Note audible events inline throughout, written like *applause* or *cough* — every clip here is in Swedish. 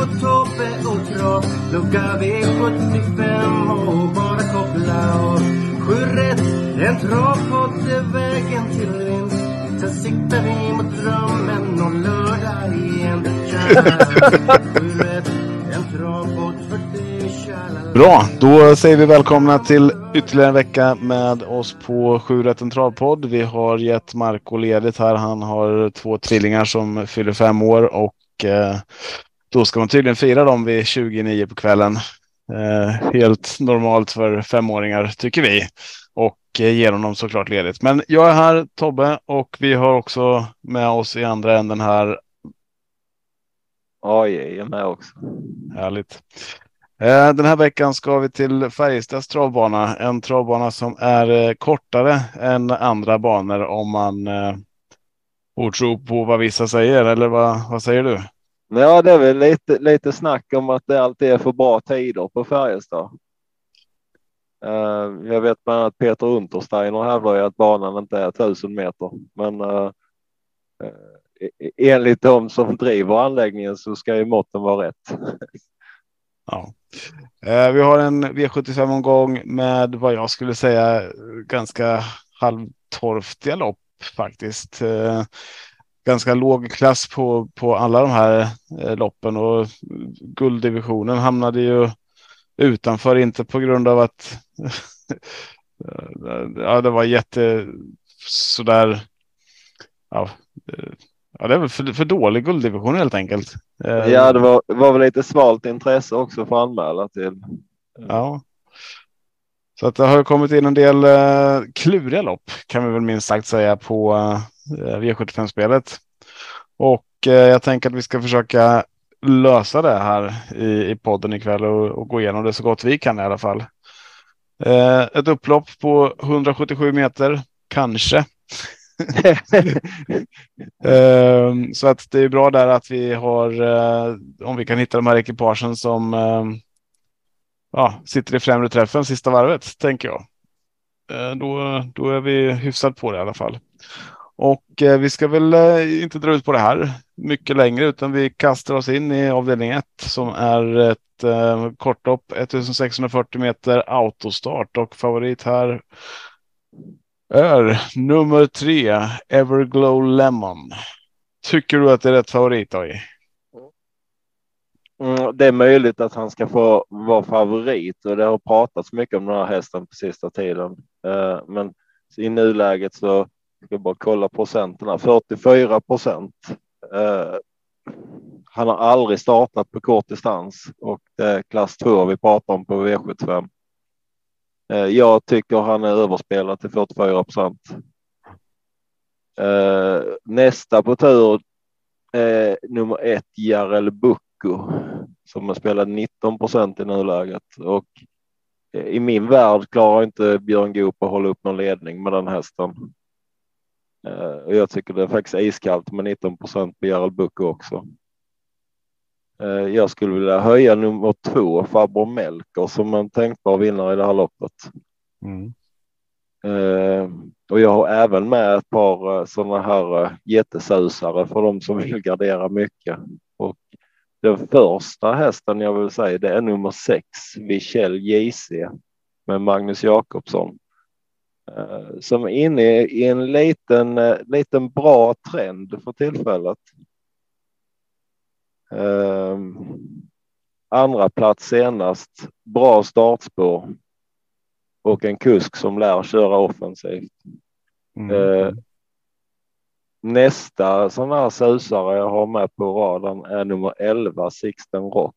Marco, Tobbe och Trav Lucka V75 och bara koppla av. Sju rätt, en travpodd är vägen till vinst. Sen siktar vi mot drömmen om lördag igen. Sju rätt, en travpodd för dig, Bra, då säger vi välkomna till ytterligare en vecka med oss på 7 Rätten Travpodd. Vi har gett Marco ledigt här. Han har två trillingar som fyller fem år och eh, då ska man tydligen fira dem vid 29 på kvällen. Eh, helt normalt för femåringar tycker vi och eh, ger honom såklart ledigt. Men jag är här Tobbe och vi har också med oss i andra änden här. Oj, jag är med också. Härligt. Eh, Den här veckan ska vi till Färjestads travbana, en travbana som är eh, kortare än andra banor om man eh, får tro på vad vissa säger. Eller vad, vad säger du? Ja, det är väl lite, lite snack om att det alltid är för bra tider på Färjestad. Uh, jag vet bland annat Peter Untersteiner hävdar ju att banan inte är tusen meter, men uh, uh, enligt de som driver anläggningen så ska ju måtten vara rätt. Ja. Vi har en V75 omgång med vad jag skulle säga ganska halvtorftiga lopp faktiskt. Eh, ganska låg klass på, på alla de här eh, loppen och gulddivisionen hamnade ju utanför, inte på grund av att *laughs* ja, det var jätte sådär. Ja, ja, det är väl för, för dålig gulddivision helt enkelt. Ja, det var, var väl lite svalt intresse också för att anmäla till. Ja. Så att det har kommit in en del uh, kluriga lopp kan vi väl minst sagt säga på uh, V75-spelet. Och uh, jag tänker att vi ska försöka lösa det här i, i podden ikväll och, och gå igenom det så gott vi kan i alla fall. Uh, ett upplopp på 177 meter, kanske. uh, *laughs* så att det är bra där att vi har, uh, om vi kan hitta de här ekipagen som uh, ja, sitter i främre träffen sista varvet, tänker jag. Då, då är vi hyfsat på det i alla fall. Och eh, vi ska väl eh, inte dra ut på det här mycket längre, utan vi kastar oss in i avdelning 1 som är ett eh, kortlopp 1640 meter autostart och favorit här är nummer 3 Everglow Lemon. Tycker du att det är rätt favorit? AJ? Mm, det är möjligt att han ska få vara favorit och det har pratats mycket om den här hästen på sista tiden. Uh, men i nuläget så ska bara kolla procenterna. 44 procent. Eh, han har aldrig startat på kort distans och det är klass 2 vi pratar om på V75. Eh, jag tycker han är överspelad till 44 procent. Eh, nästa på tur är nummer ett Jarel Bucco som har spelat 19 procent i nuläget och i min värld klarar inte Björn Goop att hålla upp någon ledning med den hästen. Och jag tycker det är faktiskt iskallt med 19 procent på Gerald Bucco också. Jag skulle vilja höja nummer två, Farbror Melker, som en tänkbar vinnare i det här loppet. Mm. Och jag har även med ett par sådana här jättesusare för de som vill gardera mycket. Och den första hästen jag vill säga det är nummer sex, Vichel JC med Magnus Jakobsson. Som är inne i en liten, liten bra trend för tillfället. Andra plats senast, bra startspår och en kusk som lär köra offensivt. Mm. Nästa sån här susare jag har med på raden är nummer 11 Sixten Rock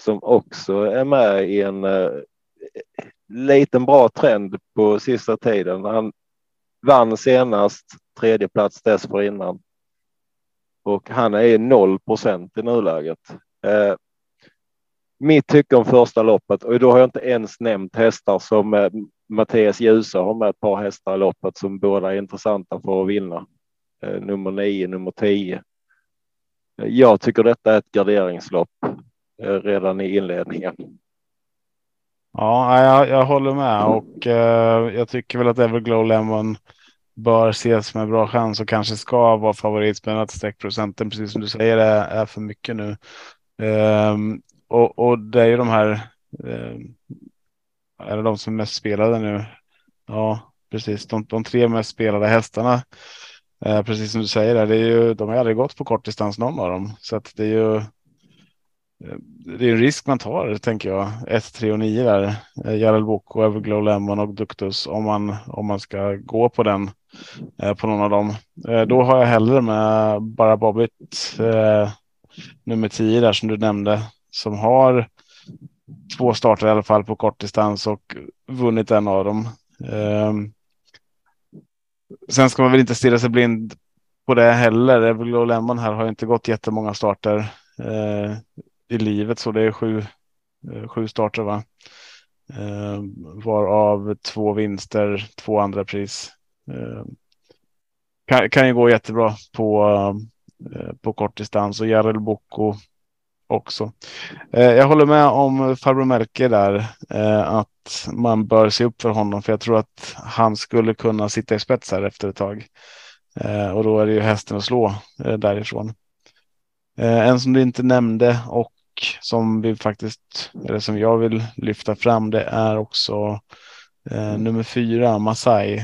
som också är med i en eh, liten bra trend på sista tiden. Han vann senast tredje plats dessförinnan och han är 0 procent i nuläget. Eh, mitt tycke om första loppet och då har jag inte ens nämnt hästar som eh, Mattias Djuse har med ett par hästar i loppet som båda är intressanta för att vinna. Eh, nummer 9, nummer 10. Eh, jag tycker detta är ett garderingslopp eh, redan i inledningen. Ja, jag, jag håller med och eh, jag tycker väl att Everglow Lemon bör ses med bra chans och kanske ska vara favorit men att streckprocenten precis som du säger är, är för mycket nu. Um, och, och det är ju de här. Eh, är det de som är mest spelade nu? Ja, precis. De, de tre mest spelade hästarna. Eh, precis som du säger, det är ju, de har aldrig gått på kortdistans någon av dem. Så att det är ju Eh, det är en risk man tar, tänker jag. 1, 3 och 9 där. Eh, Jarel Boko, Everglow Lemon och Duktus om man, om man ska gå på den eh, på någon av dem. Då har jag hellre med bara Bobbit nummer 10 där som du nämnde som har två starter i alla fall på kortdistans och vunnit en av dem. Ehm, sen ska man väl inte stirra sig blind på det heller. Everglow Lemon här har inte gått jättemånga starter eh, i livet så det är sju, eh, sju starter va. Eh, varav två vinster, två andra pris. Eh, kan, kan ju gå jättebra på, eh, på kortdistans och Jarel Boko också. Eh, jag håller med om farbror Melke där eh, att man bör se upp för honom för jag tror att han skulle kunna sitta i spets här efter ett tag. Eh, och då är det ju hästen att slå eh, därifrån. Eh, en som du inte nämnde och som vi faktiskt, eller som jag vill lyfta fram, det är också eh, nummer fyra, Masai.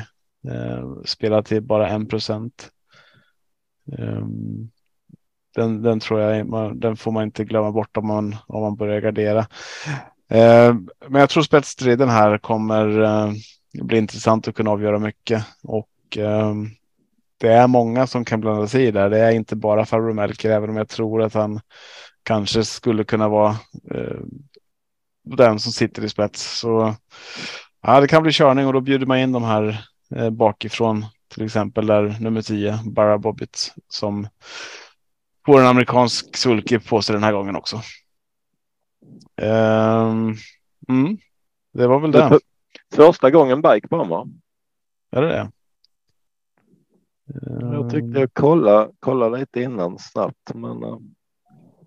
Eh, spelar till bara en procent. Um, den, den tror jag, man, den får man inte glömma bort om man, om man börjar gardera. Eh, men jag tror spetsstriden här kommer eh, bli intressant att kunna avgöra mycket och eh, det är många som kan blanda sig i där. Det är inte bara farbror Melker, även om jag tror att han kanske skulle kunna vara eh, den som sitter i spets. Så ja, det kan bli körning och då bjuder man in de här eh, bakifrån, till exempel där nummer 10, Bara Bobbit, som får en amerikansk sulky på sig den här gången också. Um, mm, det var väl det. Första gången bike på va? Är det det? Jag tyckte jag kolla, kolla lite innan snabbt, men.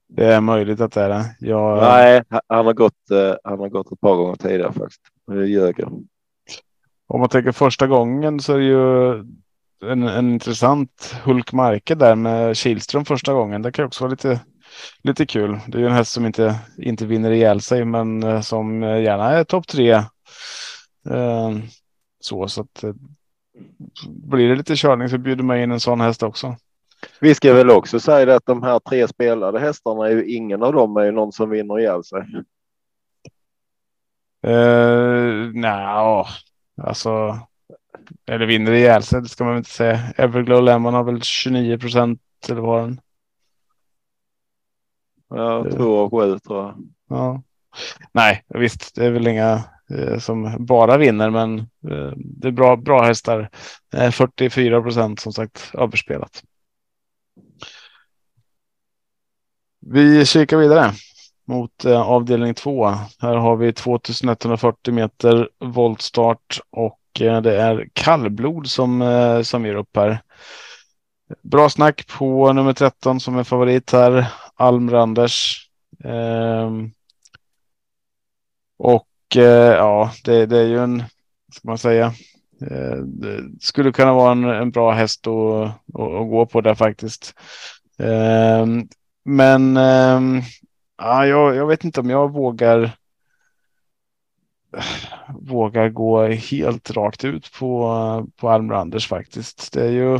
Det är möjligt att det är det. Jag... Nej, han har gått. Uh, han har gått ett par gånger tidigare faktiskt. Det ljög Om man tänker första gången så är det ju en, en intressant Hulk Marke där med Kihlström första gången. Det kan också vara lite, lite kul. Det är ju en häst som inte, inte vinner ihjäl sig, men uh, som gärna är topp tre. så så att blir det lite körning så bjuder man in en sån häst också. Vi ska väl också säga att de här tre spelade hästarna är ju ingen av dem är ju någon som vinner ihjäl sig. Uh, Nej, alltså. Eller vinner ihjäl sig, det ska man väl inte säga. Everglow Lemon har väl 29 procent eller vad den. Ja, två och sju tror jag. Ja. Nej, visst, det är väl inga Eh, som bara vinner, men eh, det är bra, bra hästar. 44 eh, procent som sagt överspelat. Vi kikar vidare mot eh, avdelning två. Här har vi 2140 meter voltstart och eh, det är kallblod som, eh, som ger upp här. Bra snack på nummer 13 som är favorit här, Alm Randers. Ehm, och Eh, ja, det, det, är ju en, ska man säga, eh, det skulle kunna vara en, en bra häst att, att, att, gå på där faktiskt. Eh, men ehm, ja, jag, jag vet inte om jag vågar *sighs* vågar gå helt rakt ut på, på Almranders faktiskt. Det är ju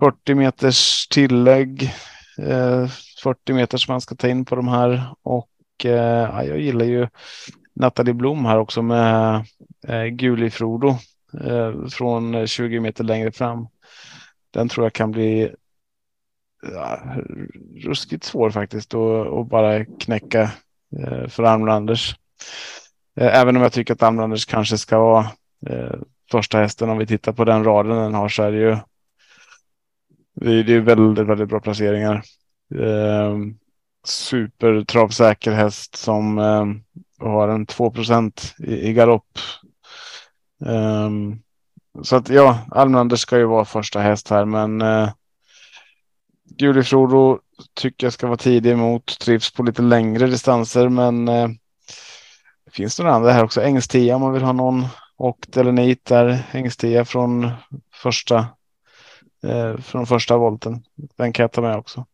40 meters tillägg, 40 eh, meter som man ska ta in på de här och eh, jag gillar ju Nathalie Blom här också med eh, Gulifrodo eh, från 20 meter längre fram. Den tror jag kan bli ja, ruskigt svår faktiskt att bara knäcka eh, för Almlanders. Eh, även om jag tycker att Almlanders kanske ska vara eh, första hästen om vi tittar på den raden den har så är det ju Det är, det är väldigt, väldigt bra placeringar. Eh, supertravsäker häst som eh, har en 2 i, i galopp. Eh, så att ja, Almlander ska ju vara första häst här, men eh, Gulifrodo tycker jag ska vara tidig emot. Trivs på lite längre distanser, men eh, det finns några andra här också. Ängstia om man vill ha någon och Delenit där. Ängstia från första eh, från första volten. Den kan jag ta med också.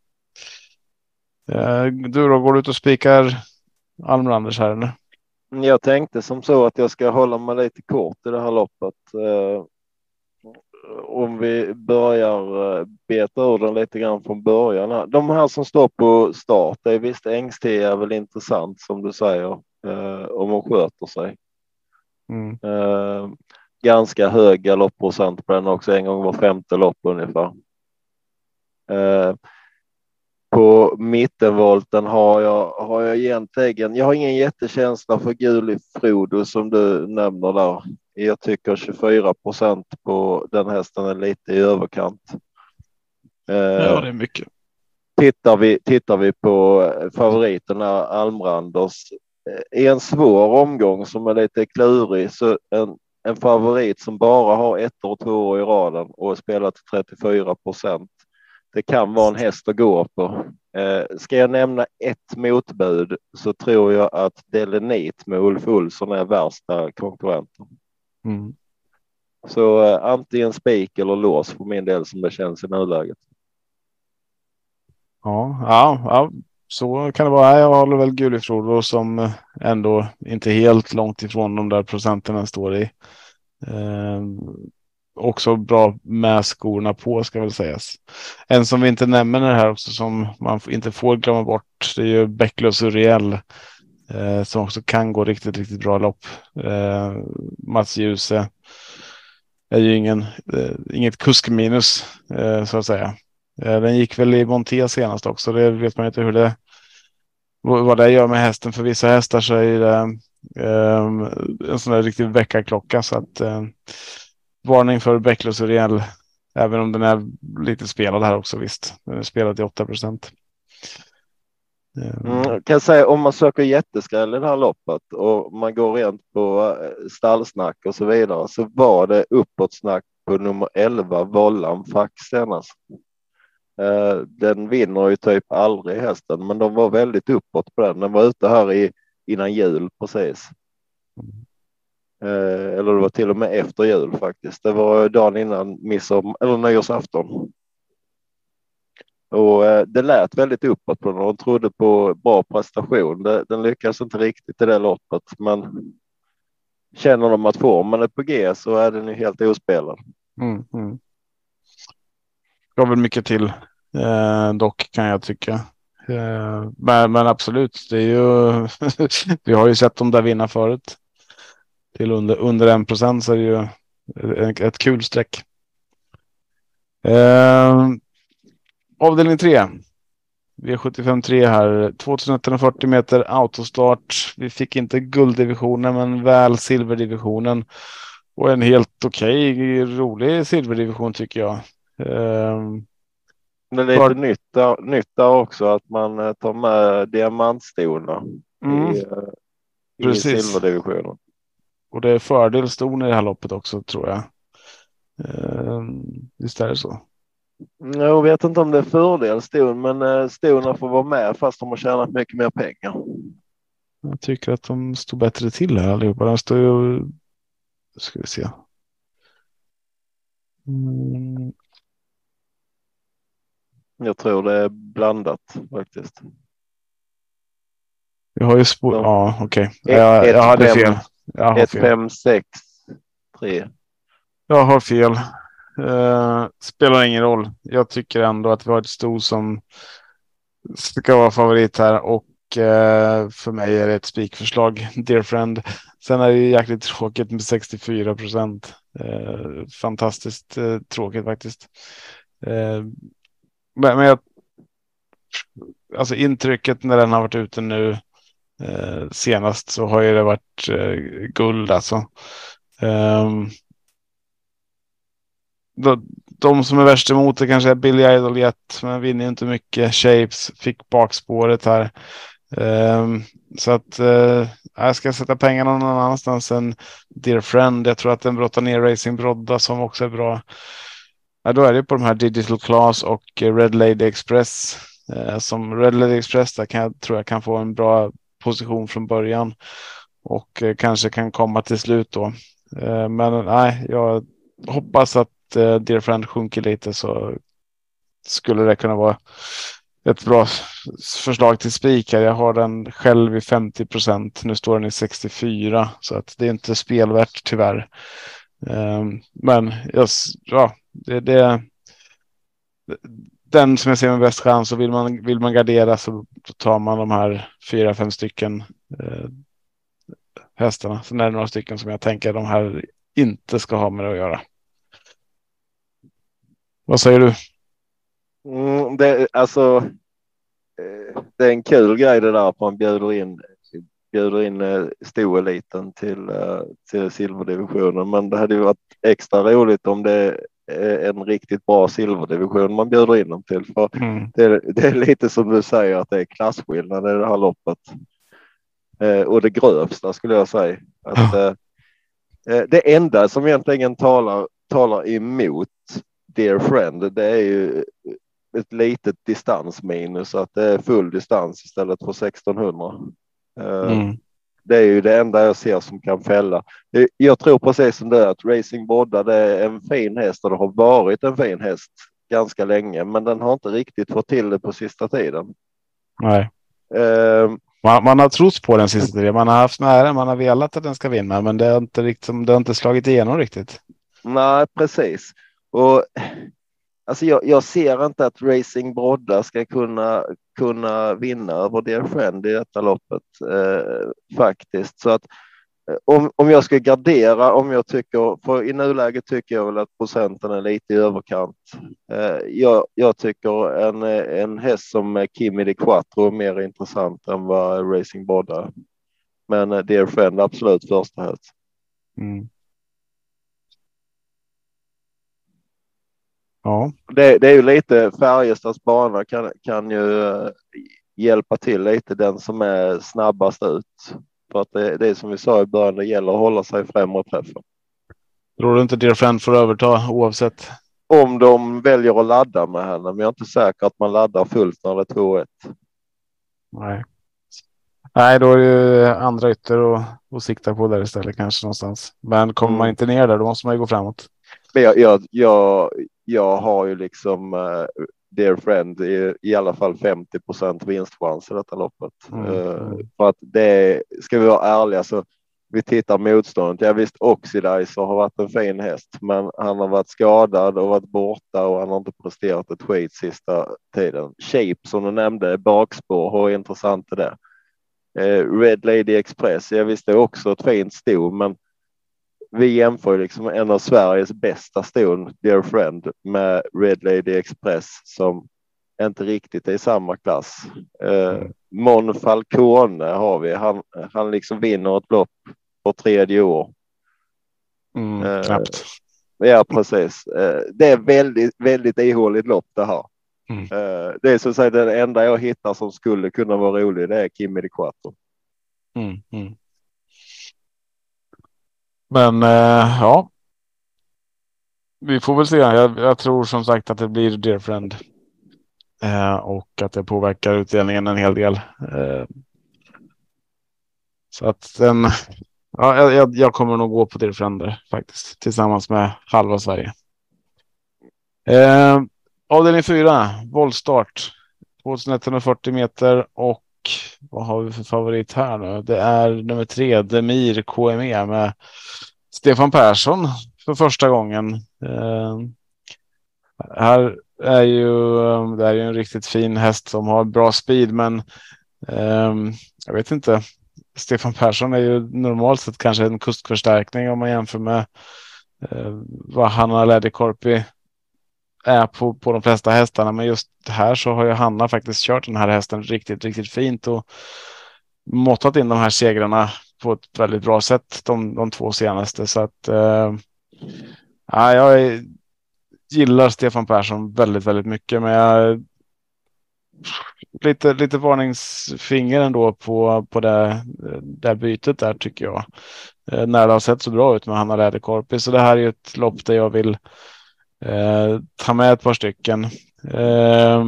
Eh, du då, går du ut och spikar Almlanders här eller? Jag tänkte som så att jag ska hålla mig lite kort i det här loppet. Eh, om vi börjar eh, beta ur den lite grann från början. De här som står på start, det är visst Ängstia är väl intressant som du säger eh, om hon sköter sig. Mm. Ganska hög galoppprocent på den också, en gång var femte lopp ungefär på mittenvolten har jag, har jag egentligen, jag har ingen jättekänsla för Guli Frodo som du nämner där. Jag tycker 24 procent på den hästen är lite i överkant. Eh, ja, det är mycket. Tittar vi, tittar vi på favoriterna Almranders eh, i en svår omgång som är lite klurig så en, en favorit som bara har ett och två år i raden och spelat 34 procent det kan vara en häst att gå på. Eh, ska jag nämna ett motbud så tror jag att Delenit med Ulf Olsson är värsta konkurrenten. Mm. Så eh, antingen spik eller lås för min del som det känns i nuläget. Ja, ja, ja, så kan det vara. Jag håller väl Gulifrodo som ändå inte helt långt ifrån de där procenten den står i. Eh, också bra med skorna på ska väl sägas. En som vi inte nämner här också som man inte får glömma bort. Det är ju Bäcklös Uriel eh, som också kan gå riktigt, riktigt bra lopp. Eh, Mats Djuse är ju ingen, eh, inget kuskminus eh, så att säga. Eh, den gick väl i Monté senast också. Det vet man inte hur det vad det gör med hästen. För vissa hästar så är det eh, en sån där riktig väckarklocka så att eh, varning för Becklers och Real. Även om den är lite spelad här också visst. Den är spelad till 8 procent. Ehm. Mm, kan jag säga om man söker jätteskräll i det här loppet och man går rent på eh, stallsnack och så vidare så var det uppåtsnack på nummer 11 Vollan Fax senast. Eh, den vinner ju typ aldrig hästen, men de var väldigt uppåt på den. Den var ute här i innan jul precis. Eh, eller det var till och med efter jul faktiskt. Det var dagen innan midsommar eller nyårsafton. Och eh, det lät väldigt uppåt på den och trodde på bra prestation. Den lyckades inte riktigt i det loppet, men känner de att formen är på G så är den ju helt ospelad. Mm, mm. Gav väl mycket till eh, dock kan jag tycka. Eh, men, men, absolut, det är ju. *laughs* vi har ju sett dem där vinna förut till under, under en procent så är det ju ett, ett kul streck. Eh, avdelning 3. V75 3 här. 2140 meter autostart. Vi fick inte gulddivisionen men väl silverdivisionen. Och en helt okej, okay, rolig silverdivision tycker jag. Det är lite för... nytta, nytta också att man eh, tar med diamantstona mm. i, eh, i silverdivisionen. Och det är fördel ston i det här loppet också tror jag. Eh, visst är det så? Jag vet inte om det är fördel ston, men eh, stona får vara med fast de har tjänat mycket mer pengar. Jag tycker att de står bättre till här allihopa. De står ju. Ska vi se. Mm. Jag tror det är blandat faktiskt. Vi har ju spår. Ja, okej. Okay. Jag, jag hade fel. 1, 5, 6, 3. Jag har fel. Eh, spelar ingen roll. Jag tycker ändå att vi har ett sto som ska vara favorit här och eh, för mig är det ett spikförslag. Dear friend. Sen är det jäkligt tråkigt med 64 procent. Eh, fantastiskt eh, tråkigt faktiskt. Eh, men, men jag, alltså intrycket när den har varit ute nu Eh, senast så har ju det varit eh, guld alltså. Um, de, de som är värst emot det kanske är Billy Idol Jet, men vinner inte mycket. Shapes fick bakspåret här. Um, så att uh, jag ska sätta pengarna någon annanstans än Dear Friend. Jag tror att den brottar ner Racing Brodda som också är bra. Ja, då är det på de här Digital Class och Red Lady Express. Uh, som Red Lady Express där kan jag tror jag kan få en bra position från början och uh, kanske kan komma till slut då. men nej, jag hoppas att Eh, Dear Friend sjunker lite så skulle det kunna vara ett bra förslag till spik här. Jag har den själv i 50 procent. Nu står den i 64 så att det är inte spelvärt tyvärr. Um, men yes, ja, det, det, den som jag ser med bäst chans och vill man, vill man gardera så tar man de här fyra, fem stycken eh, hästarna. Sen är det några stycken som jag tänker de här inte ska ha med det att göra. Vad säger du? Mm, det, alltså, eh, det är en kul grej det där att man bjuder in, bjuder in eh, stoeliten till, eh, till silverdivisionen. Men det hade ju varit extra roligt om det är en riktigt bra silverdivision man bjuder in dem till. För mm. det, det, är lite som du säger att det är klasskillnad i det här loppet. och det grövsta skulle jag säga. Att, ja. det enda som egentligen talar, talar emot Dear Friend, det är ju ett litet distansminus, att det är full distans istället för 1600. Eh, mm. Det är ju det enda jag ser som kan fälla. Jag tror precis som det att Racing Brodda det är en fin häst och det har varit en fin häst ganska länge, men den har inte riktigt fått till det på sista tiden. Nej. Uh, man, man, har trott på den sista tiden. Man har haft nära. Man har velat att den ska vinna, men det har inte riktigt. Det har inte slagit igenom riktigt. Nej, precis. Och Alltså jag, jag, ser inte att Racing Brodda ska kunna, kunna vinna över Dear Friend i detta loppet eh, faktiskt. Så att eh, om, om jag ska gardera, om jag tycker, för i nuläget tycker jag väl att procenten är lite i överkant. Eh, jag, jag, tycker en, en häst som Kimi de Quattro är mer intressant än vad Racing Brodda. Men eh, Dear Friend absolut första häst. Mm. Ja. Det, det, är ju lite Färjestads bana kan, kan ju eh, hjälpa till lite den som är snabbast ut. För att det, det är som vi sa i början, det gäller att hålla sig främre träffen. Tror du inte Dear får överta oavsett? Om de väljer att ladda med henne, men jag är inte säker att man laddar fullt när det är 2-1. Nej. Nej, då är det ju andra ytter och, och sikta på där istället kanske någonstans. Men kommer mm. man inte ner där, då måste man ju gå framåt. Jag, jag, jag, jag har ju liksom uh, Dear Friend i, i alla fall 50 vinstchans i detta loppet. Mm. Uh, för att det ska vi vara ärliga så vi tittar motståndet. Ja visst Oxidizer har varit en fin häst, men han har varit skadad och varit borta och han har inte presterat ett skit sista tiden. Shape som du nämnde, bakspår, hur intressant är det? Uh, Red Lady Express, ja visst det är också ett fint sto, men vi jämför liksom en av Sveriges bästa ston, Dear Friend, med Red Lady Express som inte riktigt är i samma klass. Eh, Mon Falcone har vi. Han, han liksom vinner ett lopp på tredje år. Mm, eh, knappt. Ja, precis. Eh, det är väldigt, väldigt ihåligt lopp det här. Mm. Eh, det är så att säga den enda jag hittar som skulle kunna vara rolig. Det är Kimi de Quattro. Mm, mm. Men eh, ja. Vi får väl se. Jag, jag, tror som sagt att det blir Dear Friend. Eh, och att det påverkar utdelningen en hel del. Eh, så att den. Ja, jag, jag, kommer nog gå på Dear Friend faktiskt tillsammans med halva Sverige. Eh, avdelning 4, voltstart. 2140 meter och vad har vi för favorit här nu? Det är nummer tre, Demir KME med Stefan Persson för första gången. Eh, här är ju, eh, det är ju en riktigt fin häst som har bra speed, men eh, jag vet inte. Stefan Persson är ju normalt sett kanske en kustförstärkning om man jämför med eh, vad Hanna Läderkorpi är på, på de flesta hästarna. Men just här så har ju Hanna faktiskt kört den här hästen riktigt, riktigt fint och måttat in de här segrarna på ett väldigt bra sätt de, de två senaste. Så att eh, ja, jag, gillar Stefan Persson väldigt, väldigt mycket, men jag lite, lite varningsfinger ändå på, på det, det bytet där tycker jag. Eh, när det har sett så bra ut med Hanna Rädekorpi. Så det här är ett lopp där jag vill eh, ta med ett par stycken. Eh,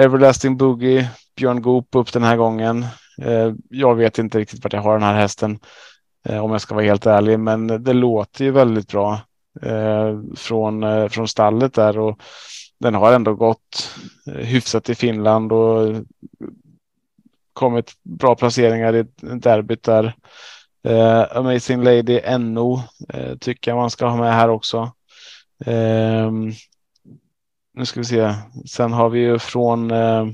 Everlasting Boogie, Björn Goop upp den här gången. Eh, jag vet inte riktigt vart jag har den här hästen eh, om jag ska vara helt ärlig, men det låter ju väldigt bra eh, från, eh, från stallet där och den har ändå gått eh, hyfsat i Finland och kommit bra placeringar i derbyt där. Eh, Amazing Lady NO eh, tycker jag man ska ha med här också. Eh, nu ska vi se. Sen har vi ju från eh,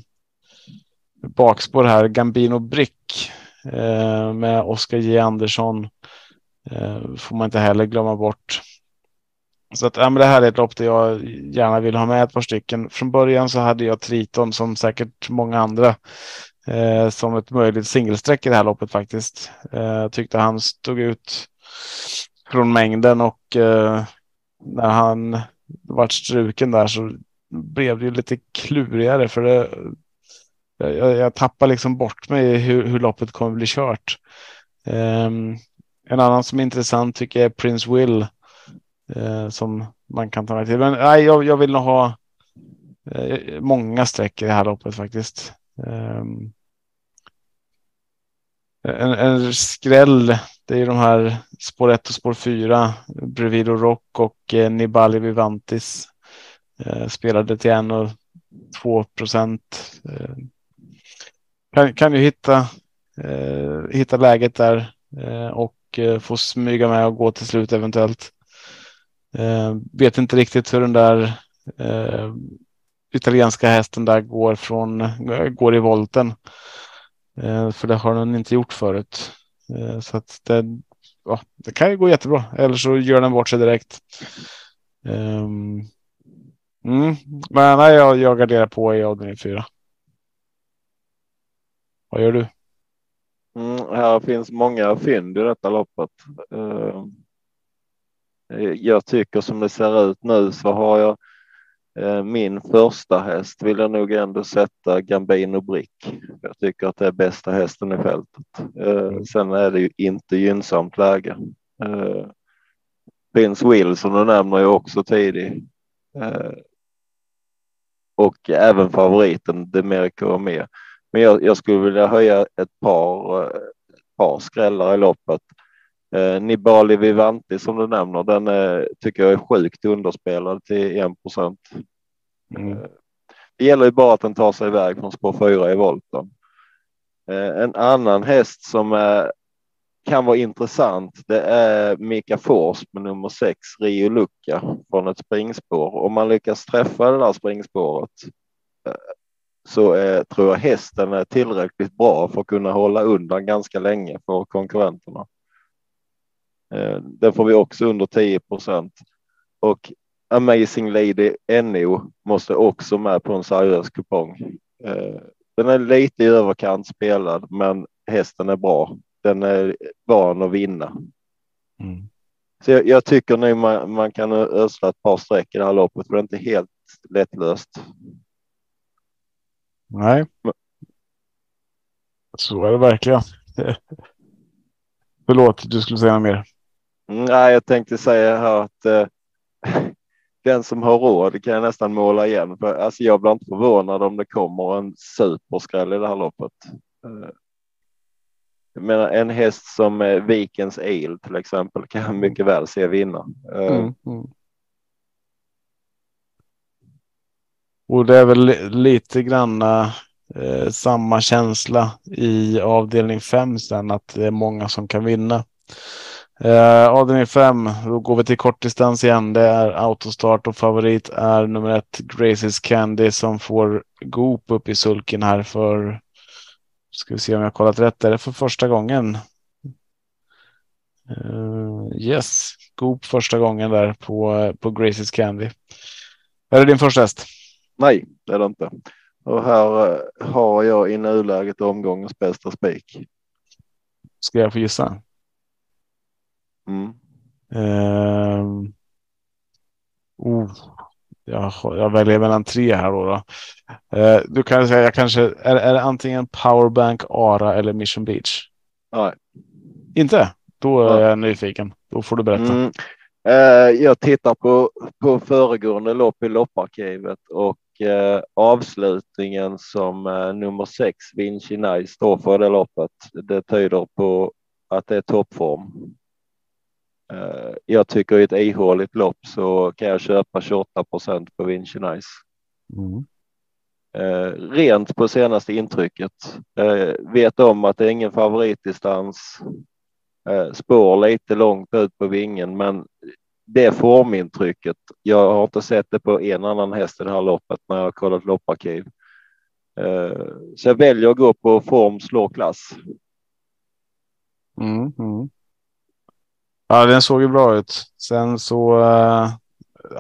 bakspår här Gambino Brick eh, med Oskar J Andersson. Eh, får man inte heller glömma bort. Så att, ja, men det här är ett lopp där jag gärna vill ha med ett par stycken. Från början så hade jag Triton som säkert många andra eh, som ett möjligt singelsträck i det här loppet faktiskt. Eh, tyckte han stod ut från mängden och eh, när han vart struken där så blev det ju lite klurigare för det. Jag, jag tappar liksom bort mig i hur, hur loppet kommer bli kört. Um, en annan som är intressant tycker jag är Prince Will eh, som man kan ta med till. Men nej, jag, jag vill nog ha eh, många streck i det här loppet faktiskt. Um, en, en skräll, det är ju de här spår 1 och spår 4, Brevido Rock och eh, Nibali Vivantis. Eh, spelade till 1 och 2 procent. Eh, kan, kan ju hitta, eh, hitta läget där eh, och eh, få smyga med och gå till slut eventuellt. Eh, vet inte riktigt hur den där eh, italienska hästen där går från eh, går i volten. Eh, för det har den inte gjort förut. Eh, så att det, ja, det kan ju gå jättebra. Eller så gör den bort sig direkt. Um, mm, men nej, jag, jag garderar på i avdelning 4. Vad gör du? Mm, här finns många fynd i detta loppet. Uh, jag tycker som det ser ut nu så har jag Eh, min första häst vill jag nog ändå sätta Gambino Brick. Jag tycker att det är bästa hästen i fältet. Eh, mm. Sen är det ju inte gynnsamt läge. Eh, Prince Wilson du nämner ju också tidig. Och även favoriten Demerico med. Men jag, jag, skulle vilja höja ett par, par skrällar i loppet. Eh, Nibali Vivanti som du nämner, den är, tycker jag är sjukt underspelad till 1 procent. Mm. Eh, det gäller ju bara att den tar sig iväg från spår 4 i volten. Eh, en annan häst som är, kan vara intressant, det är Mika Fors med nummer 6, Rio Lucca från ett springspår. Om man lyckas träffa det där springspåret eh, så är, tror jag hästen är tillräckligt bra för att kunna hålla undan ganska länge för konkurrenterna. Eh, den får vi också under 10 procent och Amazing Lady NO måste också med på en seriös kupong. Eh, den är lite i överkant spelad, men hästen är bra. Den är van att vinna. Mm. Så jag, jag, tycker nu man, man kan ösla ett par streck i det här loppet, för det är inte helt lättlöst. Nej. Så är det verkligen. *laughs* Förlåt, du skulle säga mer. Mm, nej, jag tänkte säga här att eh, *laughs* den som har råd kan jag nästan måla igen. För, alltså, jag blir inte förvånad om det kommer en superskräll i det här loppet. Eh, jag menar en häst som eh, Vikens Ale till exempel *laughs* kan jag mycket väl se vinna. Eh, mm, mm. Och det är väl lite granna eh, samma känsla i avdelning 5 sen att det är många som kan vinna. Eh, avdelning 5, då går vi till kortdistans igen. Det är autostart och favorit är nummer ett Graces Candy som får Goop upp i sulken här för. Ska vi se om jag kollat rätt. Är det för första gången? Uh, yes, Goop första gången där på på Graces Candy. Är det din första häst? Nej, det är det inte. Och här uh, har jag i nuläget omgångens bästa spik. Ska jag få gissa? Mm. Uh, Oh, jag, jag väljer mellan tre här då. då. Eh, du kan säga jag kanske är, är det antingen Powerbank, Ara eller Mission Beach? Nej. Inte? Då är Ja. jag nyfiken. Då får du berätta. Mm. Eh, jag tittar på, på föregående lopp i lopparkivet och eh, avslutningen som eh, nummer sex, Vinci Nice, står för det loppet. Det tyder på att det är toppform. Eh, jag tycker i ett ihåligt lopp så kan jag köpa 28 procent på Vinci Nice. Mm. Eh, rent på senaste intrycket. Eh, vet om att det är ingen favoritdistans. Spår lite långt ut på vingen, men det formintrycket. Jag har inte sett det på en annan häst i det här loppet när jag har kollat lopparkiv. Så jag väljer att gå på form slår klass. Mm, mm. Ja, den såg ju bra ut. Sen så uh,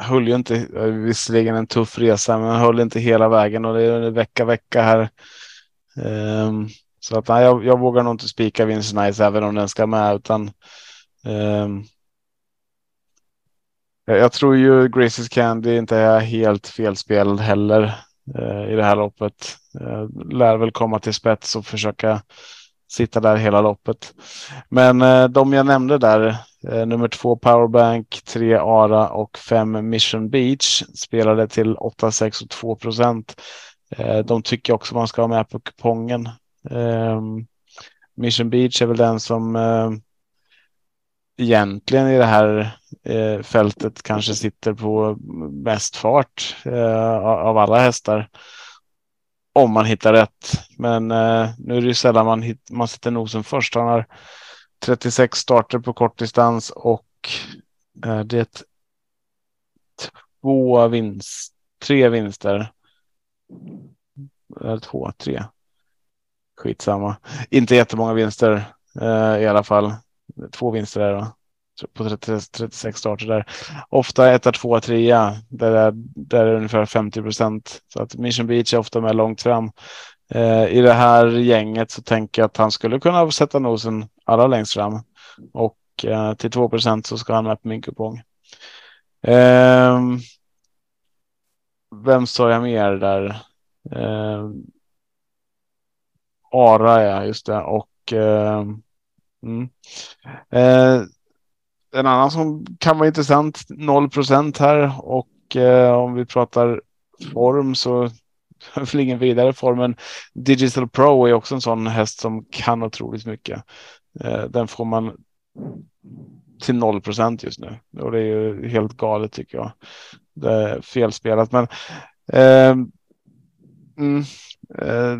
höll ju inte, eh, visserligen en tuff resa, men höll inte hela vägen och det är vecka vecka här. Um, så att nej, jag, jag vågar nog inte spika Vince Nice även om den ska med, utan um, jag, jag tror ju Graces Candy inte är helt felspelad heller uh, i det här loppet. Uh, lär väl komma till spets och försöka sitta där hela loppet. Men eh, de jag nämnde där, eh, nummer två Powerbank, tre Ara och fem Mission Beach spelade till 8, 6 och 2 procent. Eh, de tycker också man ska ha med på kupongen. Ehm, Mission Beach är väl den som eh, egentligen i det här eh, fältet kanske sitter på mest fart eh, av alla hästar om man hittar rätt. Men eh, nu är det ju sällan man, hit, man sätter nosen först. Han har 36 starter på kortdistans och eh, det är två vinst, tre vinster. Eller två, tre. Skitsamma. Inte jättemånga vinster eh, i alla fall. Två vinster där då på 30, 36 starter där. Ofta etta, tvåa, trea. Där är, där är ungefär 50 procent. Så att Mission Beach är ofta med långt fram. Eh, I det här gänget så tänker jag att han skulle kunna sätta nosen allra längst fram. Och eh, till 2 procent så ska han med på min kupong. Eh, vem sa jag mer där? Eh, Ara ja, just det. Och eh, mm. eh, en annan som kan vara intressant, 0% här och eh, om vi pratar form så *laughs* väl ingen vidare form. Men Digital Pro är också en sån häst som kan otroligt mycket. Eh, den får man till 0% just nu och det är ju helt galet tycker jag. Det är felspelat, men eh, mm, eh,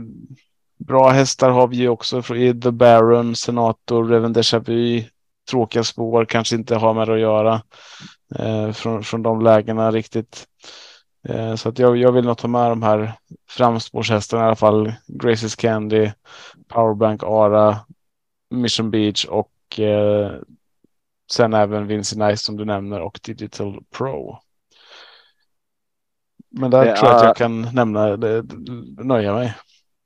bra hästar har vi ju också i The Baron, Senator, Reven Deja Vu, tråkiga spår, kanske inte har med det att göra eh, från, från de lägena riktigt. Eh, så att jag, jag vill nog ta med de här framspårshästarna i alla fall. Graces Candy, Powerbank Ara, Mission Beach och eh, sen även Vinci Nice som du nämner och Digital Pro. Men där Det tror jag att är- jag kan nämna det, nöja mig.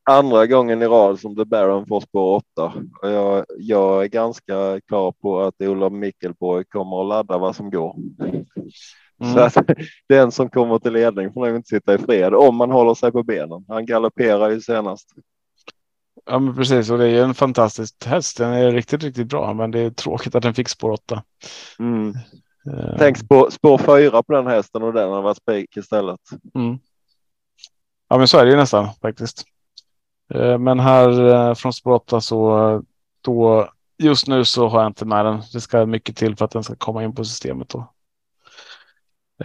Andra gången i rad som The Baron får spår 8. Och jag, jag är ganska klar på att Olof Mickelborg kommer att ladda vad som går. Mm. Så att *laughs* den som kommer till ledning får nog inte sitta i fred om man håller sig på benen. Han galopperar ju senast. Ja, men precis. Och det är ju en fantastisk häst. Den är riktigt, riktigt bra, men det är tråkigt att den fick spår 8. Mm. Eh, Tänk spår, spår 4 på den hästen och den har varit spik istället. Mm. Ja, men så är det ju nästan faktiskt. Eh, men här eh, från spår 8 så då just nu så har jag inte med den. Det ska mycket till för att den ska komma in på systemet då.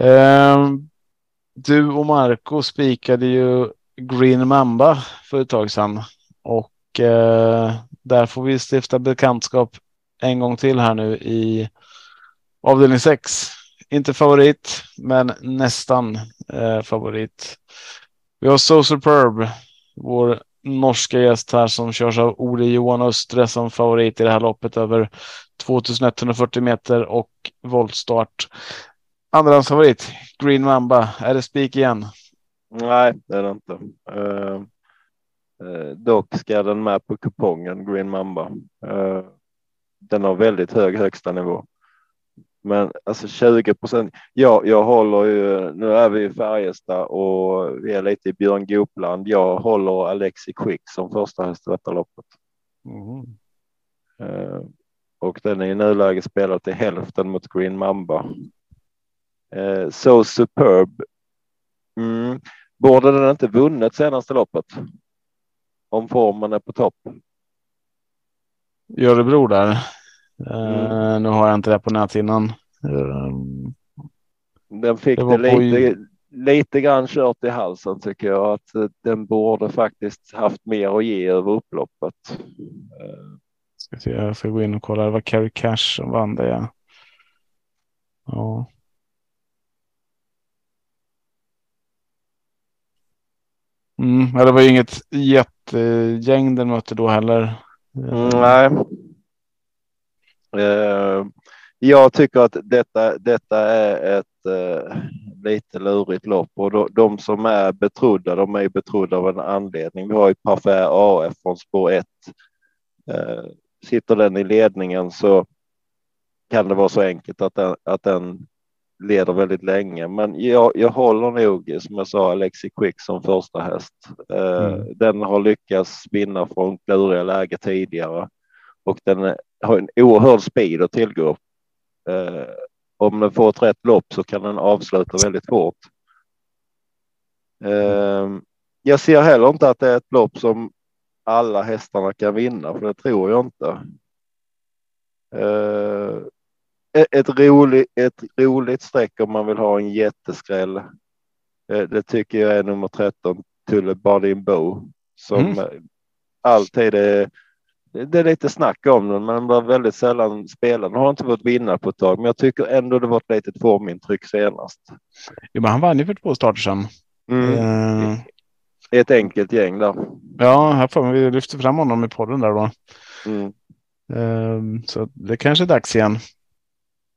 Ehm, du och Marco spikade ju Green Mamba för ett tag sedan och eh, där får vi stifta bekantskap en gång till här nu i avdelning 6. Inte favorit, men nästan eh, favorit. Vi har So Superb, vår norska gäst här som körs av Ole Johan Östre som favorit i det här loppet över 2140 meter och voltstart. Andrahandsfavorit, Green Mamba. Är det spik igen? Nej, det är det inte. Eh, eh dock ska den med på kupongen Green Mamba. Eh, den har väldigt hög högsta nivå. Men alltså 20 procent. Ja, jag håller ju. Nu är vi i Färjestad och vi är lite i Björn Goopland. Jag håller Alexi Quick som första häst i detta loppet. Mm. Eh, och den är i nuläget spelad till hälften mot Green Mamba. Eh, so superb. Mm. Borde den inte vunnit senaste loppet? Om formen är på topp. I Örebro där. Mm. nu har jag inte det på näthinnan. Um, den fick det, det lite, lite grann kört i halsen tycker jag att eh, den borde faktiskt haft mer att ge över upploppet. Ska se, jag ska gå in och kolla. Det var Carrie Cash som vann det. Ja. ja. Mm, det var ju inget jättegäng den mötte då heller. Mm, nej. Uh, jag tycker att detta, detta är ett uh, lite lurigt lopp och då, de som är betrodda, de är betrodda av en anledning. Vi har ju Parfait AF från spår 1. Uh, eh, sitter den i ledningen så kan det vara så enkelt att den, att den leder väldigt länge. Men jag, jag håller nog, som jag sa, Alexi Quick som första häst. Mm. Den har lyckats vinna från kluriga läge tidigare och den har en oerhörd speed att tillgå. Eh, om den får ett rätt lopp så kan den avsluta väldigt fort. Eh, jag ser heller inte att det är ett lopp som alla hästarna kan vinna, för det tror jag inte. Eh, ett, roligt, ett roligt streck om man vill ha en jätteskräll. Det tycker jag är nummer 13, Tulle Bardin Bo, som mm. alltid är det är lite snack om den, men var väldigt sällan spelad. Den har inte fått vinna på ett tag, men jag tycker ändå det var ett litet formintryck senast. Jo, men han vann ju för två starter sedan. Mm. Uh... Ett enkelt gäng där. Ja, här får vi lyfter fram honom i podden där då. Mm. Uh, så det kanske är dags igen.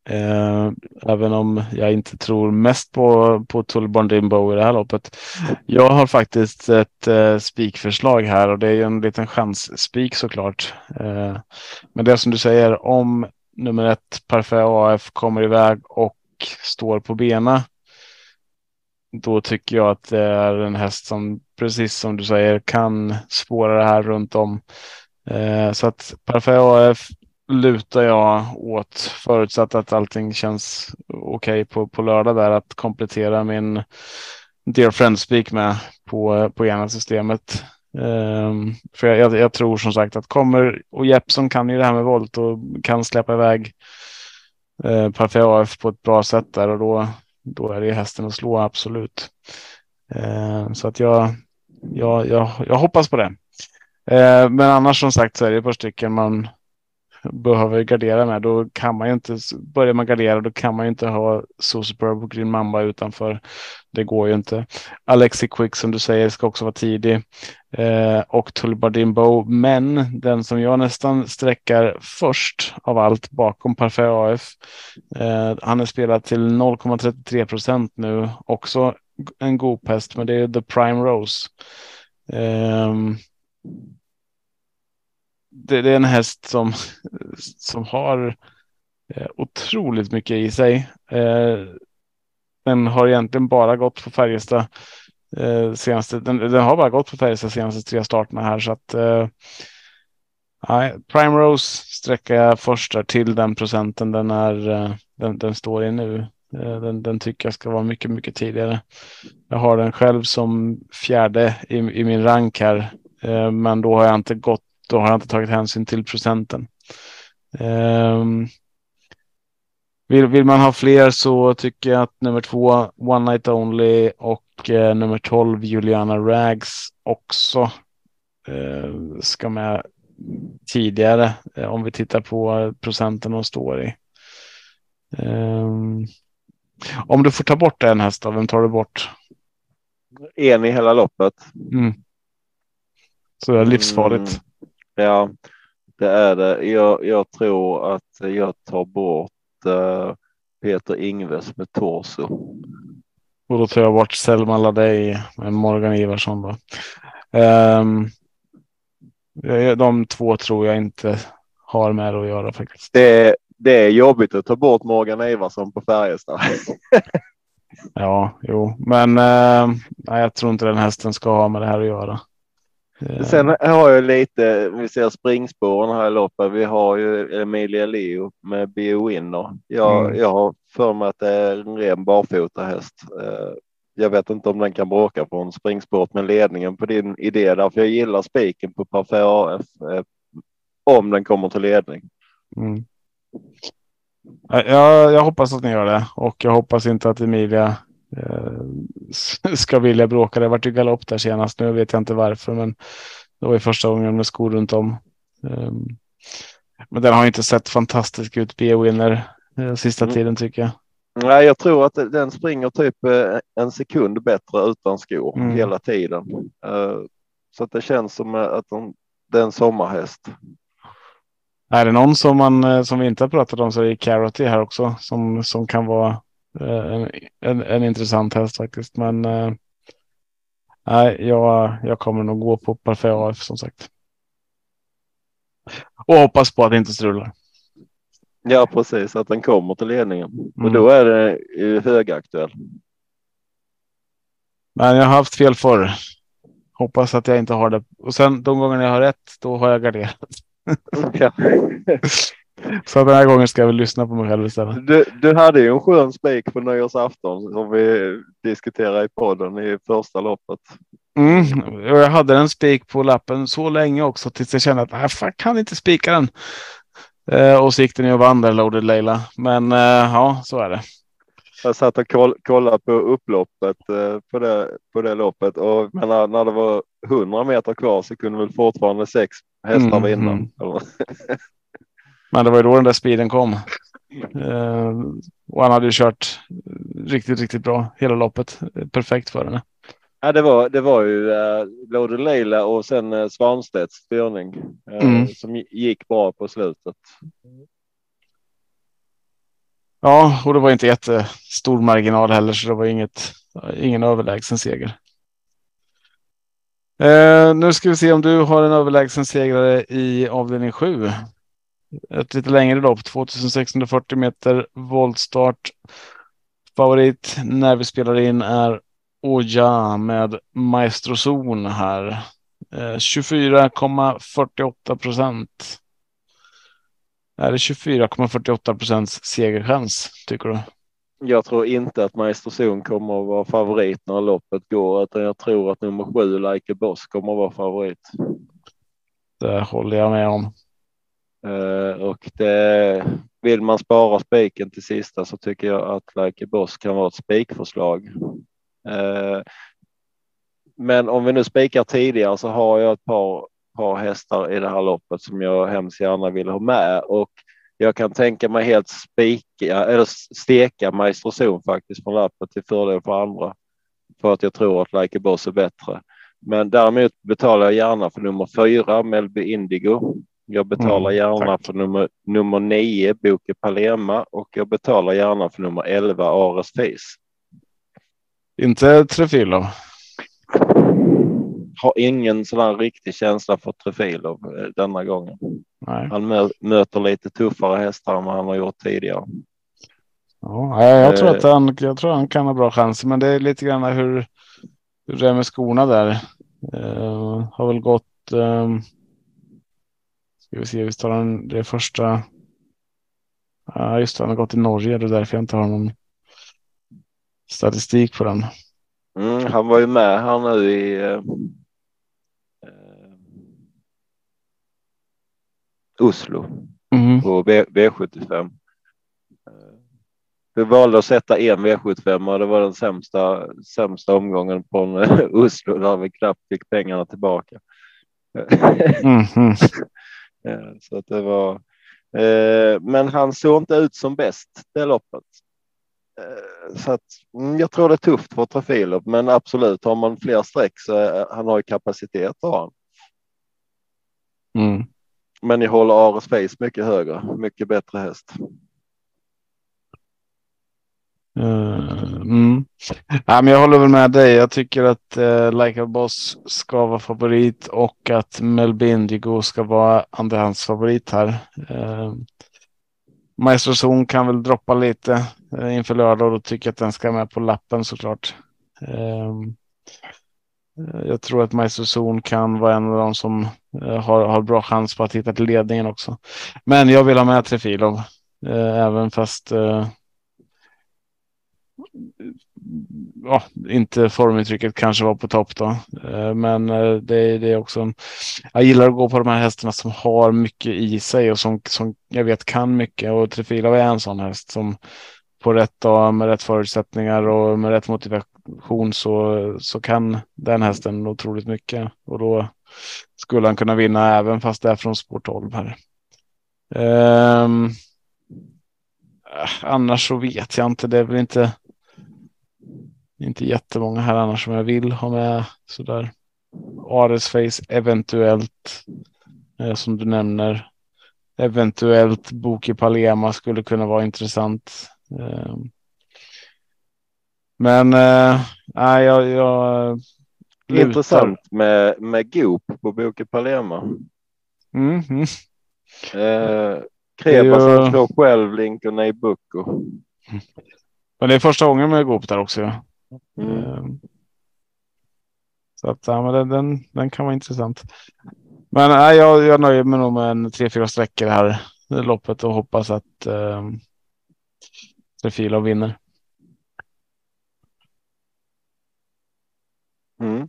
Eh, även om jag inte tror mest på, på Tullborn Dimbo i det här loppet. Jag har faktiskt ett eh, spikförslag här och det är ju en liten chansspik såklart. Eh, men det som du säger om nummer ett Parfait AF kommer iväg och står på bena. Då tycker jag att det är en häst som precis som du säger kan spåra det här runt om. Eh, så att Parfait AF lutar jag åt förutsatt att allting känns okej okay på, på lördag där att komplettera min Dear Friend Speak med på, på ena systemet. Um, för jag, jag, tror som sagt att kommer och Jeppson kan ju det här med volt och kan släppa iväg uh, Parfait AF på ett bra sätt där och då, då är det hästen att slå absolut. Uh, så att jag, jag, jag, jag hoppas på det. Uh, men annars som sagt så är det ett par stycken man behöver gardera med. Då kan man ju inte, börjar man gardera då kan man ju inte ha så Superb och Green Mamba utanför. Det går ju inte. Alexi Quick som du säger ska också vara tidig eh, och Tullbardimbo. Men den som jag nästan sträckar först av allt bakom Parfait AF. Eh, han är spelad till 0,33 procent nu. Också en god pest, men det är The Prime Rose. Eh, det, det, är en häst som, som har eh, otroligt mycket i sig. Eh, den har egentligen bara gått på Färjestad eh, senaste. Den, den, har bara gått på Färjestad senaste tre starterna här så att. Eh, Prime Rose sträcker jag först där till den procenten den är. Eh, den, den står i nu. Eh, den, den, tycker jag ska vara mycket, mycket tidigare. Jag har den själv som fjärde i, i min rank här, eh, men då har jag inte gått då har jag inte tagit hänsyn till procenten. Um, vill, vill, man ha fler så tycker jag att nummer två One Night Only och eh, nummer 12 Juliana Rags också eh, ska med tidigare eh, om vi tittar på procenten de står i. Um, om du får ta bort en häst, då, vem tar du bort? En i hela loppet. Mm. Så det är livsfarligt. Mm. Ja, det är det. Jag, jag tror att jag tar bort uh, Peter Ingves med torso. Och då tar jag bort Selma Ladej med Morgan Ivarsson. Då. Um, de två tror jag inte har med att göra faktiskt. Det, det är jobbigt att ta bort Morgan Ivarsson på Färjestad. *laughs* ja, jo, men eh, jag tror inte den hästen ska ha med det här att göra. Eh. Sen har jag lite, vi ser springspåren här i loppet. Vi har ju Emilia Leo med Bio Winner. Jag, mm. jag har för mig att det är en ren barfota häst. Eh, jag vet inte om den kan bråka från springsport med ledningen på din idé därför jag gillar spiken på Parfait AF eh, om den kommer till ledning. Mm. Jag, jag hoppas att ni gör det och jag hoppas inte att Emilia *laughs* ska vilja bråka. Det vart ju galopp där senast. Nu vet jag inte varför, men det var ju första gången med skor runt om. Eh, men den har inte sett fantastisk ut. B-winner eh, sista mm. tiden tycker jag. Nej, jag tror att den springer typ eh, en sekund bättre utan skor mm. hela tiden. Eh, så att det känns som att det är en sommarhäst. Är det någon som man eh, som vi inte har pratat om så är det Carroty här också som som kan vara en, en, en intressant häst faktiskt. Men nej, jag, jag kommer nog gå på Parfait AF som sagt. Och hoppas på att det inte strular. Ja, precis, att den kommer till ledningen. Mm. Och då är det högaktuell. Men jag har haft fel förr. Hoppas att jag inte har det. Och sen de gånger jag har rätt, då har jag garderat. Ja. *laughs* Så den här gången ska jag väl lyssna på mig själv istället. Du, du hade ju en skön spik på nyårsafton som vi diskuterade i podden i första loppet. Mm, jag hade en spik på lappen så länge också tills jag kände att jag ah, kan inte spika den. Eh, och så gick den ju och vann där, Loaded Leila. Men eh, ja, så är det. Jag satt och koll, kollade på upploppet eh, på, det, på det loppet och men när, när det var 100 meter kvar så kunde väl fortfarande sex hästar mm, vinna. Mm. *laughs* men det var ju då den där speeden kom. Eh, och han hade ju kört riktigt, riktigt bra hela loppet. Perfekt för henne. Ja, det var, det var ju uh, Lode Leila och sen uh, Svanstedts styrning uh, mm. som gick bra på slutet. Ja, och det var inte jättestor marginal heller, så det var inget, ingen överlägsen seger. Eh, nu ska vi se om du har en överlägsen segrare i avdelning 7. Ett lite längre lopp, 2640 meter voltstart. Favorit när vi spelar in är och ja, med Maestro Zon här. Eh, 24,48 procent. Är det 24,48 procents segerchans tycker du? Jag tror inte att Maestro Zon kommer att vara favorit när loppet går, utan jag tror att nummer sju Like Boss kommer att vara favorit. Det håller jag med om. Eh, och det vill man spara spiken till sista så tycker jag att Like a Boss kan vara ett spikförslag. Eh, men om vi nu spikar tidigare så har jag ett par, par hästar i det här loppet som jag hemskt gärna vill ha med och jag kan tänka mig helt spika eller steka Maestro Zon faktiskt från lappet till fördel för andra för att jag tror att Like a Boss är bättre. Men däremot betalar jag gärna för nummer fyra Melby Indigo. Jag betalar mm, gärna för nummer, nummer nio Boke Palema och jag betalar gärna för nummer elva Ares Face. Inte Trefilov. Har ingen sån riktig känsla för Trefilov eh, denna gången. Nej. Han mö möter lite tuffare hästar än vad han har gjort tidigare. Ja, jag tror att eh. han, jag tror han kan ha bra chanser, men det är lite grann hur, hur det är med skorna där. Uh, har väl gått. Um, ska vi se, vi tar den det första. Ja, just det, han har gått i Norge. Det är därför jag inte har någon statistik på den. Mm, han var ju med här nu i eh, eh Oslo mm. på v, V75. Vi valde att sätta en V75 och det var den sämsta, sämsta omgången från *laughs* Oslo där vi knappt fick pengarna tillbaka. Mm. *laughs* Så att det var. Eh, men han såg inte ut som bäst det loppet. Eh, så att, mm, jag tror det är tufft för Trafilop, men absolut har man fler streck så han har ju kapacitet har han. Mm. Men jag håller Ares Face mycket högre, mycket bättre häst. Eh, mm. ja, men jag håller väl med dig. Jag tycker att eh, Like a Boss ska vara favorit och att Mel Bindigo ska vara andrahandsfavorit här. Eh, Maestro Zon kan väl droppa lite eh, inför lördag och då tycker jag att den ska med på lappen såklart. Eh, eh, jag tror att Maestro Zon kan vara en av de som eh, har, har bra chans på att hitta till ledningen också. Men jag vill ha med Trefilov även fast ja, inte formuttrycket kanske var på topp då. Eh, men eh, det, det är också. En, jag gillar att gå på de här hästarna som har mycket i sig och som, som jag vet kan mycket och Trefila är en sån häst som på rätt dag med rätt förutsättningar och med rätt motivation så, så kan den hästen otroligt mycket och då skulle han kunna vinna även fast det är från spår 12 här. Um, annars så vet jag inte. Det är väl inte inte jättemånga här annars som jag vill ha med sådär. Ares Face eventuellt eh, som du nämner. Eventuellt Boki Palema skulle kunna vara intressant. Eh, men eh, jag, jag Intressant med, med Goop på Boki Palema. Mm, mm. Eh, Kreba som slår själv Lincoln Nabucco. Men det är första gången med Goop där också. Mm. Ehm, så att ja, men den, den, den kan vara intressant. Men nej, jag, jag nöjer mig nog med en tre, fyra sträckor här i loppet och hoppas att eh, Trefilo vinner. Mm.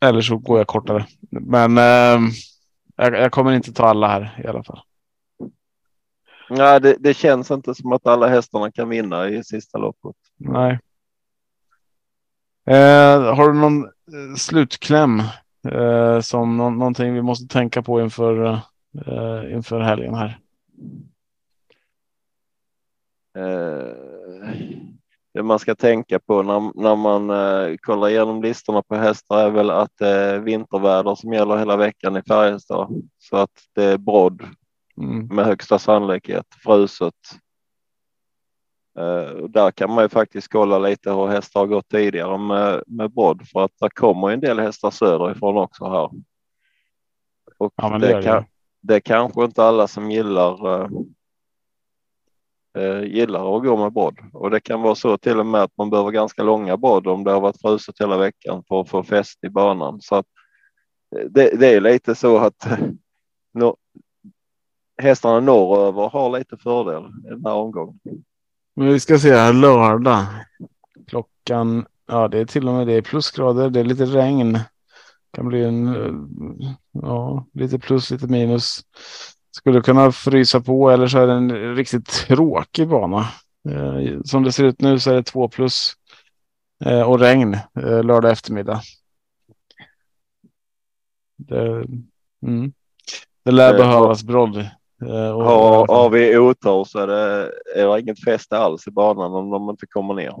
Eller så går jag kortare. Men eh, jag, jag, kommer inte ta alla här i alla fall. Nej, det, det, känns inte som att alla hästarna kan vinna i sista loppet. Nej. Eh, har du någon eh, slutkläm eh, som nå någonting vi måste tänka på inför eh, inför helgen här? Eh, det man ska tänka på när, när man eh, kollar igenom listorna på hästar är väl att det är vinterväder som gäller hela veckan i Färjestad så att det är brodd mm. med högsta sannolikhet fruset. Uh, där kan man ju faktiskt kolla lite hur hästar har gått tidigare med, med brodd för att det kommer en del hästar söderifrån också här. Och ja, det, det, kan, det är kanske inte alla som gillar uh, uh, gillar att gå med brodd och det kan vara så till och med att man behöver ganska långa brodd om det har varit fruset hela veckan för att få fäst i banan. Så att det, det är lite så att *laughs* hästarna norröver har lite fördel i den här omgången. Men vi ska se här lördag. Klockan, ja det är till och med det plusgrader, det är lite regn. Kan bli en, ja lite plus, lite minus. Skulle kunna frysa på eller så är det en riktigt tråkig bana. Eh, som det ser ut nu så är det två plus eh, och regn eh, lördag eftermiddag. Det, mm. det lär behövas brodd Eh, och, har, har vi otur så är det, är det inget fäste alls i banan om de inte kommer ner.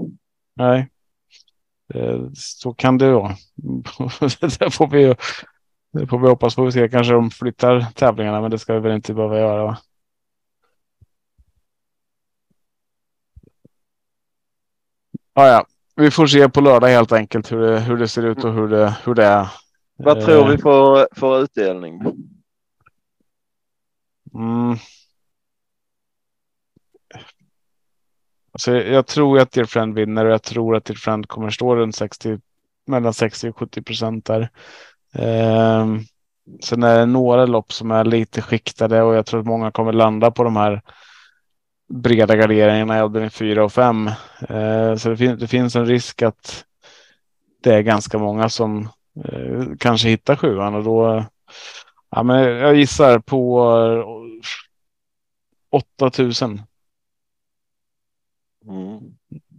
Nej, eh, så kan det vara. *laughs* det får vi det får vi hoppas på. Vi se. Kanske de flyttar tävlingarna, men det ska vi väl inte behöva göra. Va? Ah, ja, vi får se på lördag helt enkelt hur det, hur det ser ut och hur det, hur det är. Vad tror vi får för utdelning? Mm. Alltså, jag tror att Dear Friend vinner och jag tror att Dear Friend kommer stå runt 60 mellan 60 och 70 procent där. Um, sen är det några lopp som är lite skiktade och jag tror att många kommer landa på de här breda garderingarna i avdelning 4 och 5. Ehm, så det, fin det, finns en risk att det är ganska många som eh, kanske hittar sjuan och då Ja, men jag gissar på 8000. Mm.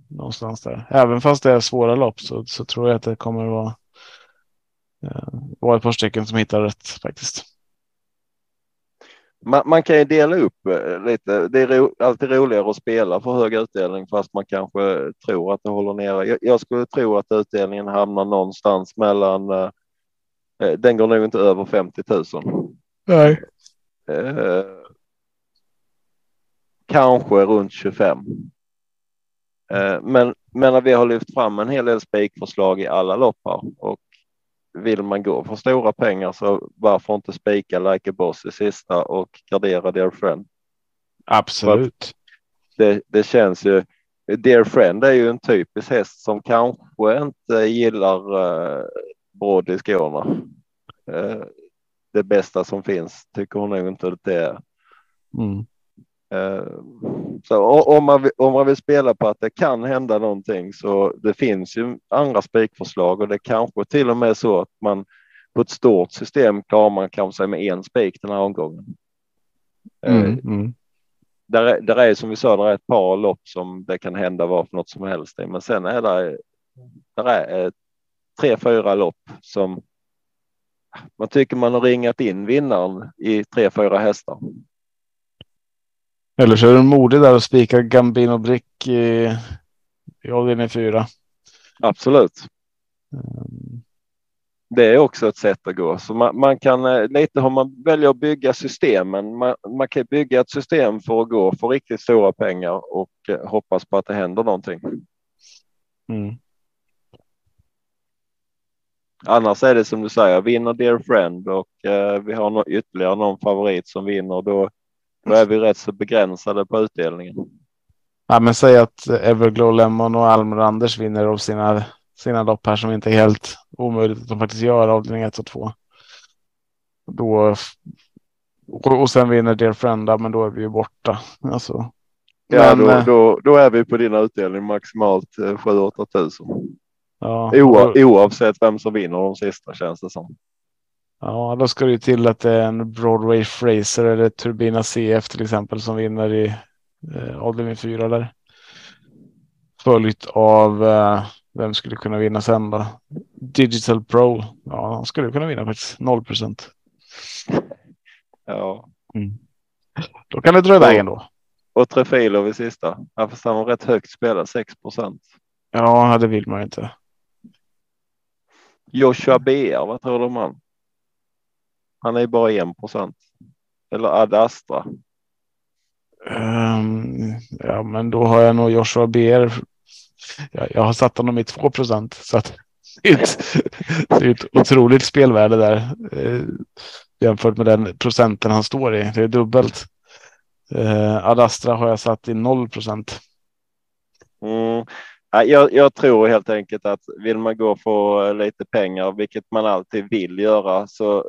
Någonstans där. Även fast det är svåra lopp så, så tror jag att det kommer vara, eh, vara ett par stycken som hittar rätt faktiskt. Man, man, kan ju dela upp eh, lite. Det är ro, alltid roligare att spela för hög utdelning fast man kanske tror att det håller nere. Jag, jag skulle tro att utdelningen hamnar någonstans mellan eh, Eh, den går nog inte över 50 000. Nej. Eh, kanske runt 25. Eh, men, men vi har lyft fram en hel del spikförslag i alla lopp här och vill man gå för stora pengar så varför inte spika Like a Boss i sista och gardera Dear Friend. Absolut. Det, det känns ju. Dear Friend är ju en typisk häst som kanske inte gillar uh, bråd i skorna. Uh, det bästa som finns tycker hon nog inte det är. Mm. Uh, så om man, vill, om man vill spela på att det kan hända någonting så det finns ju andra spikförslag och det kanske till och med så att man på ett stort system klarar man kanske sig med en spik den här omgången. Mm, mm. Där, är, där är som vi sa, där är ett par lopp som det kan hända vad för något som helst i, men sen är det där är tre, fyra lopp som man tycker man har ringat in vinnaren i tre, fyra hästar. Eller så är du modig där och spikar Gambino Brick i, i avdelning fyra. Absolut. Mm. Det är också ett sätt att gå. Så man, man kan eh, lite om man väljer att bygga systemen. Man, man kan bygga ett system för att gå för riktigt stora pengar och eh, hoppas på att det händer någonting. Mm. Annars är det som du säger, vinner Dear Friend och eh, vi har no ytterligare någon favorit som vinner, då, då är vi rätt så begränsade på utdelningen. Ja, men säg att Everglow Lemon och Almer Anders vinner av sina, sina lopp här som inte är helt omöjligt att de faktiskt gör avdelning 1 och 2. Då och sen vinner Dear Friend, men då är vi ju borta. Alltså, ja, men, då, eh, då, då är vi på din utdelning maximalt 7-8 tusen. Ja, Oa, oavsett vem som vinner de sista känns det som. Ja, då ska det ju till att det är en Broadway Fraser eller Turbina CF till exempel som vinner i eh, avdelning 4 där. Följt av eh, vem skulle kunna vinna sen då? Digital Pro. Ja, han skulle kunna vinna faktiskt 0 procent. Ja. Mm. Då kan det dra iväg ändå. Och Trefilov i sista. Han var rätt högt spelad, 6 procent. Ja, det vill man ju inte. Joshua BR, vad tror du om han? Han är ju bara 1 procent. Eller Ad Astra. Um, ja, men då har jag nog Joshua BR. Jag, jag har satt honom i 2 procent så att det är, ett, det är ett otroligt spelvärde där eh, jämfört med den procenten han står i. Det är dubbelt. Eh, Ad Astra har jag satt i 0 procent. Mm. Jag, jag, tror helt enkelt att vill man gå för lite pengar, vilket man alltid vill göra, så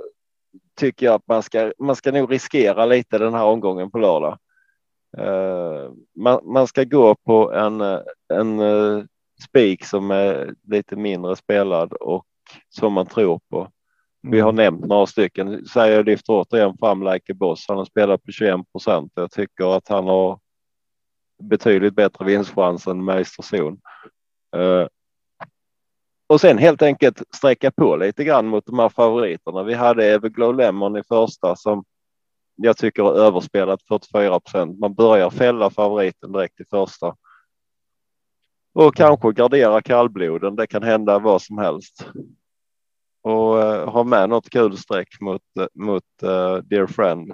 tycker jag att man ska, man ska nog riskera lite den här omgången på lördag. Uh, man, man, ska gå på en, en uh, spik som är lite mindre spelad och som man tror på. Vi har mm. nämnt några stycken. Säger jag lyfter återigen fram Like Boss. Han har spelat på 21 procent. Jag tycker att han har betydligt bättre vinstchans än Meisterzon. Uh, och sen helt enkelt sträcka på lite grann mot de här favoriterna. Vi hade Everglow Lemon i första som jag tycker har överspelat 44 procent. Man börjar fälla favoriten direkt i första. Och kanske gardera kallbloden. Det kan hända vad som helst. Och uh, ha med något kul streck mot, mot uh, Dear Friend.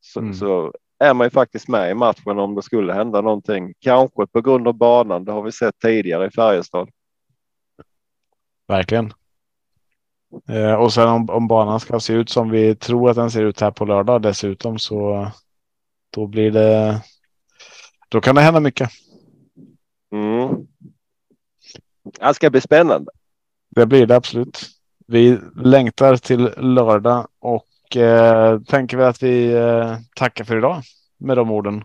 Så, mm. så är man ju faktiskt med i matchen om det skulle hända någonting. Kanske på grund av banan. Det har vi sett tidigare i Färjestad. Verkligen. Eh, och sen om, om, banan ska se ut som vi tror att den ser ut här på lördag dessutom så då blir det. Då kan det hända mycket. Mm. Det ska bli spännande. Det blir det absolut. Vi längtar till lördag och eh, tänker vi att vi eh, tackar för idag med de orden.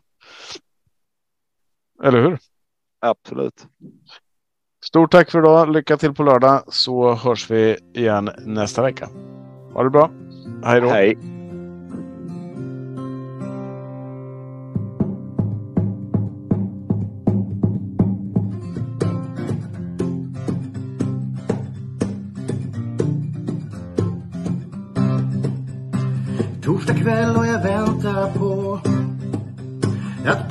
Eller hur? Absolut. Stort tack för idag. Lycka till på lördag så hörs vi igen nästa vecka. Ha det bra. Hej då. Hej.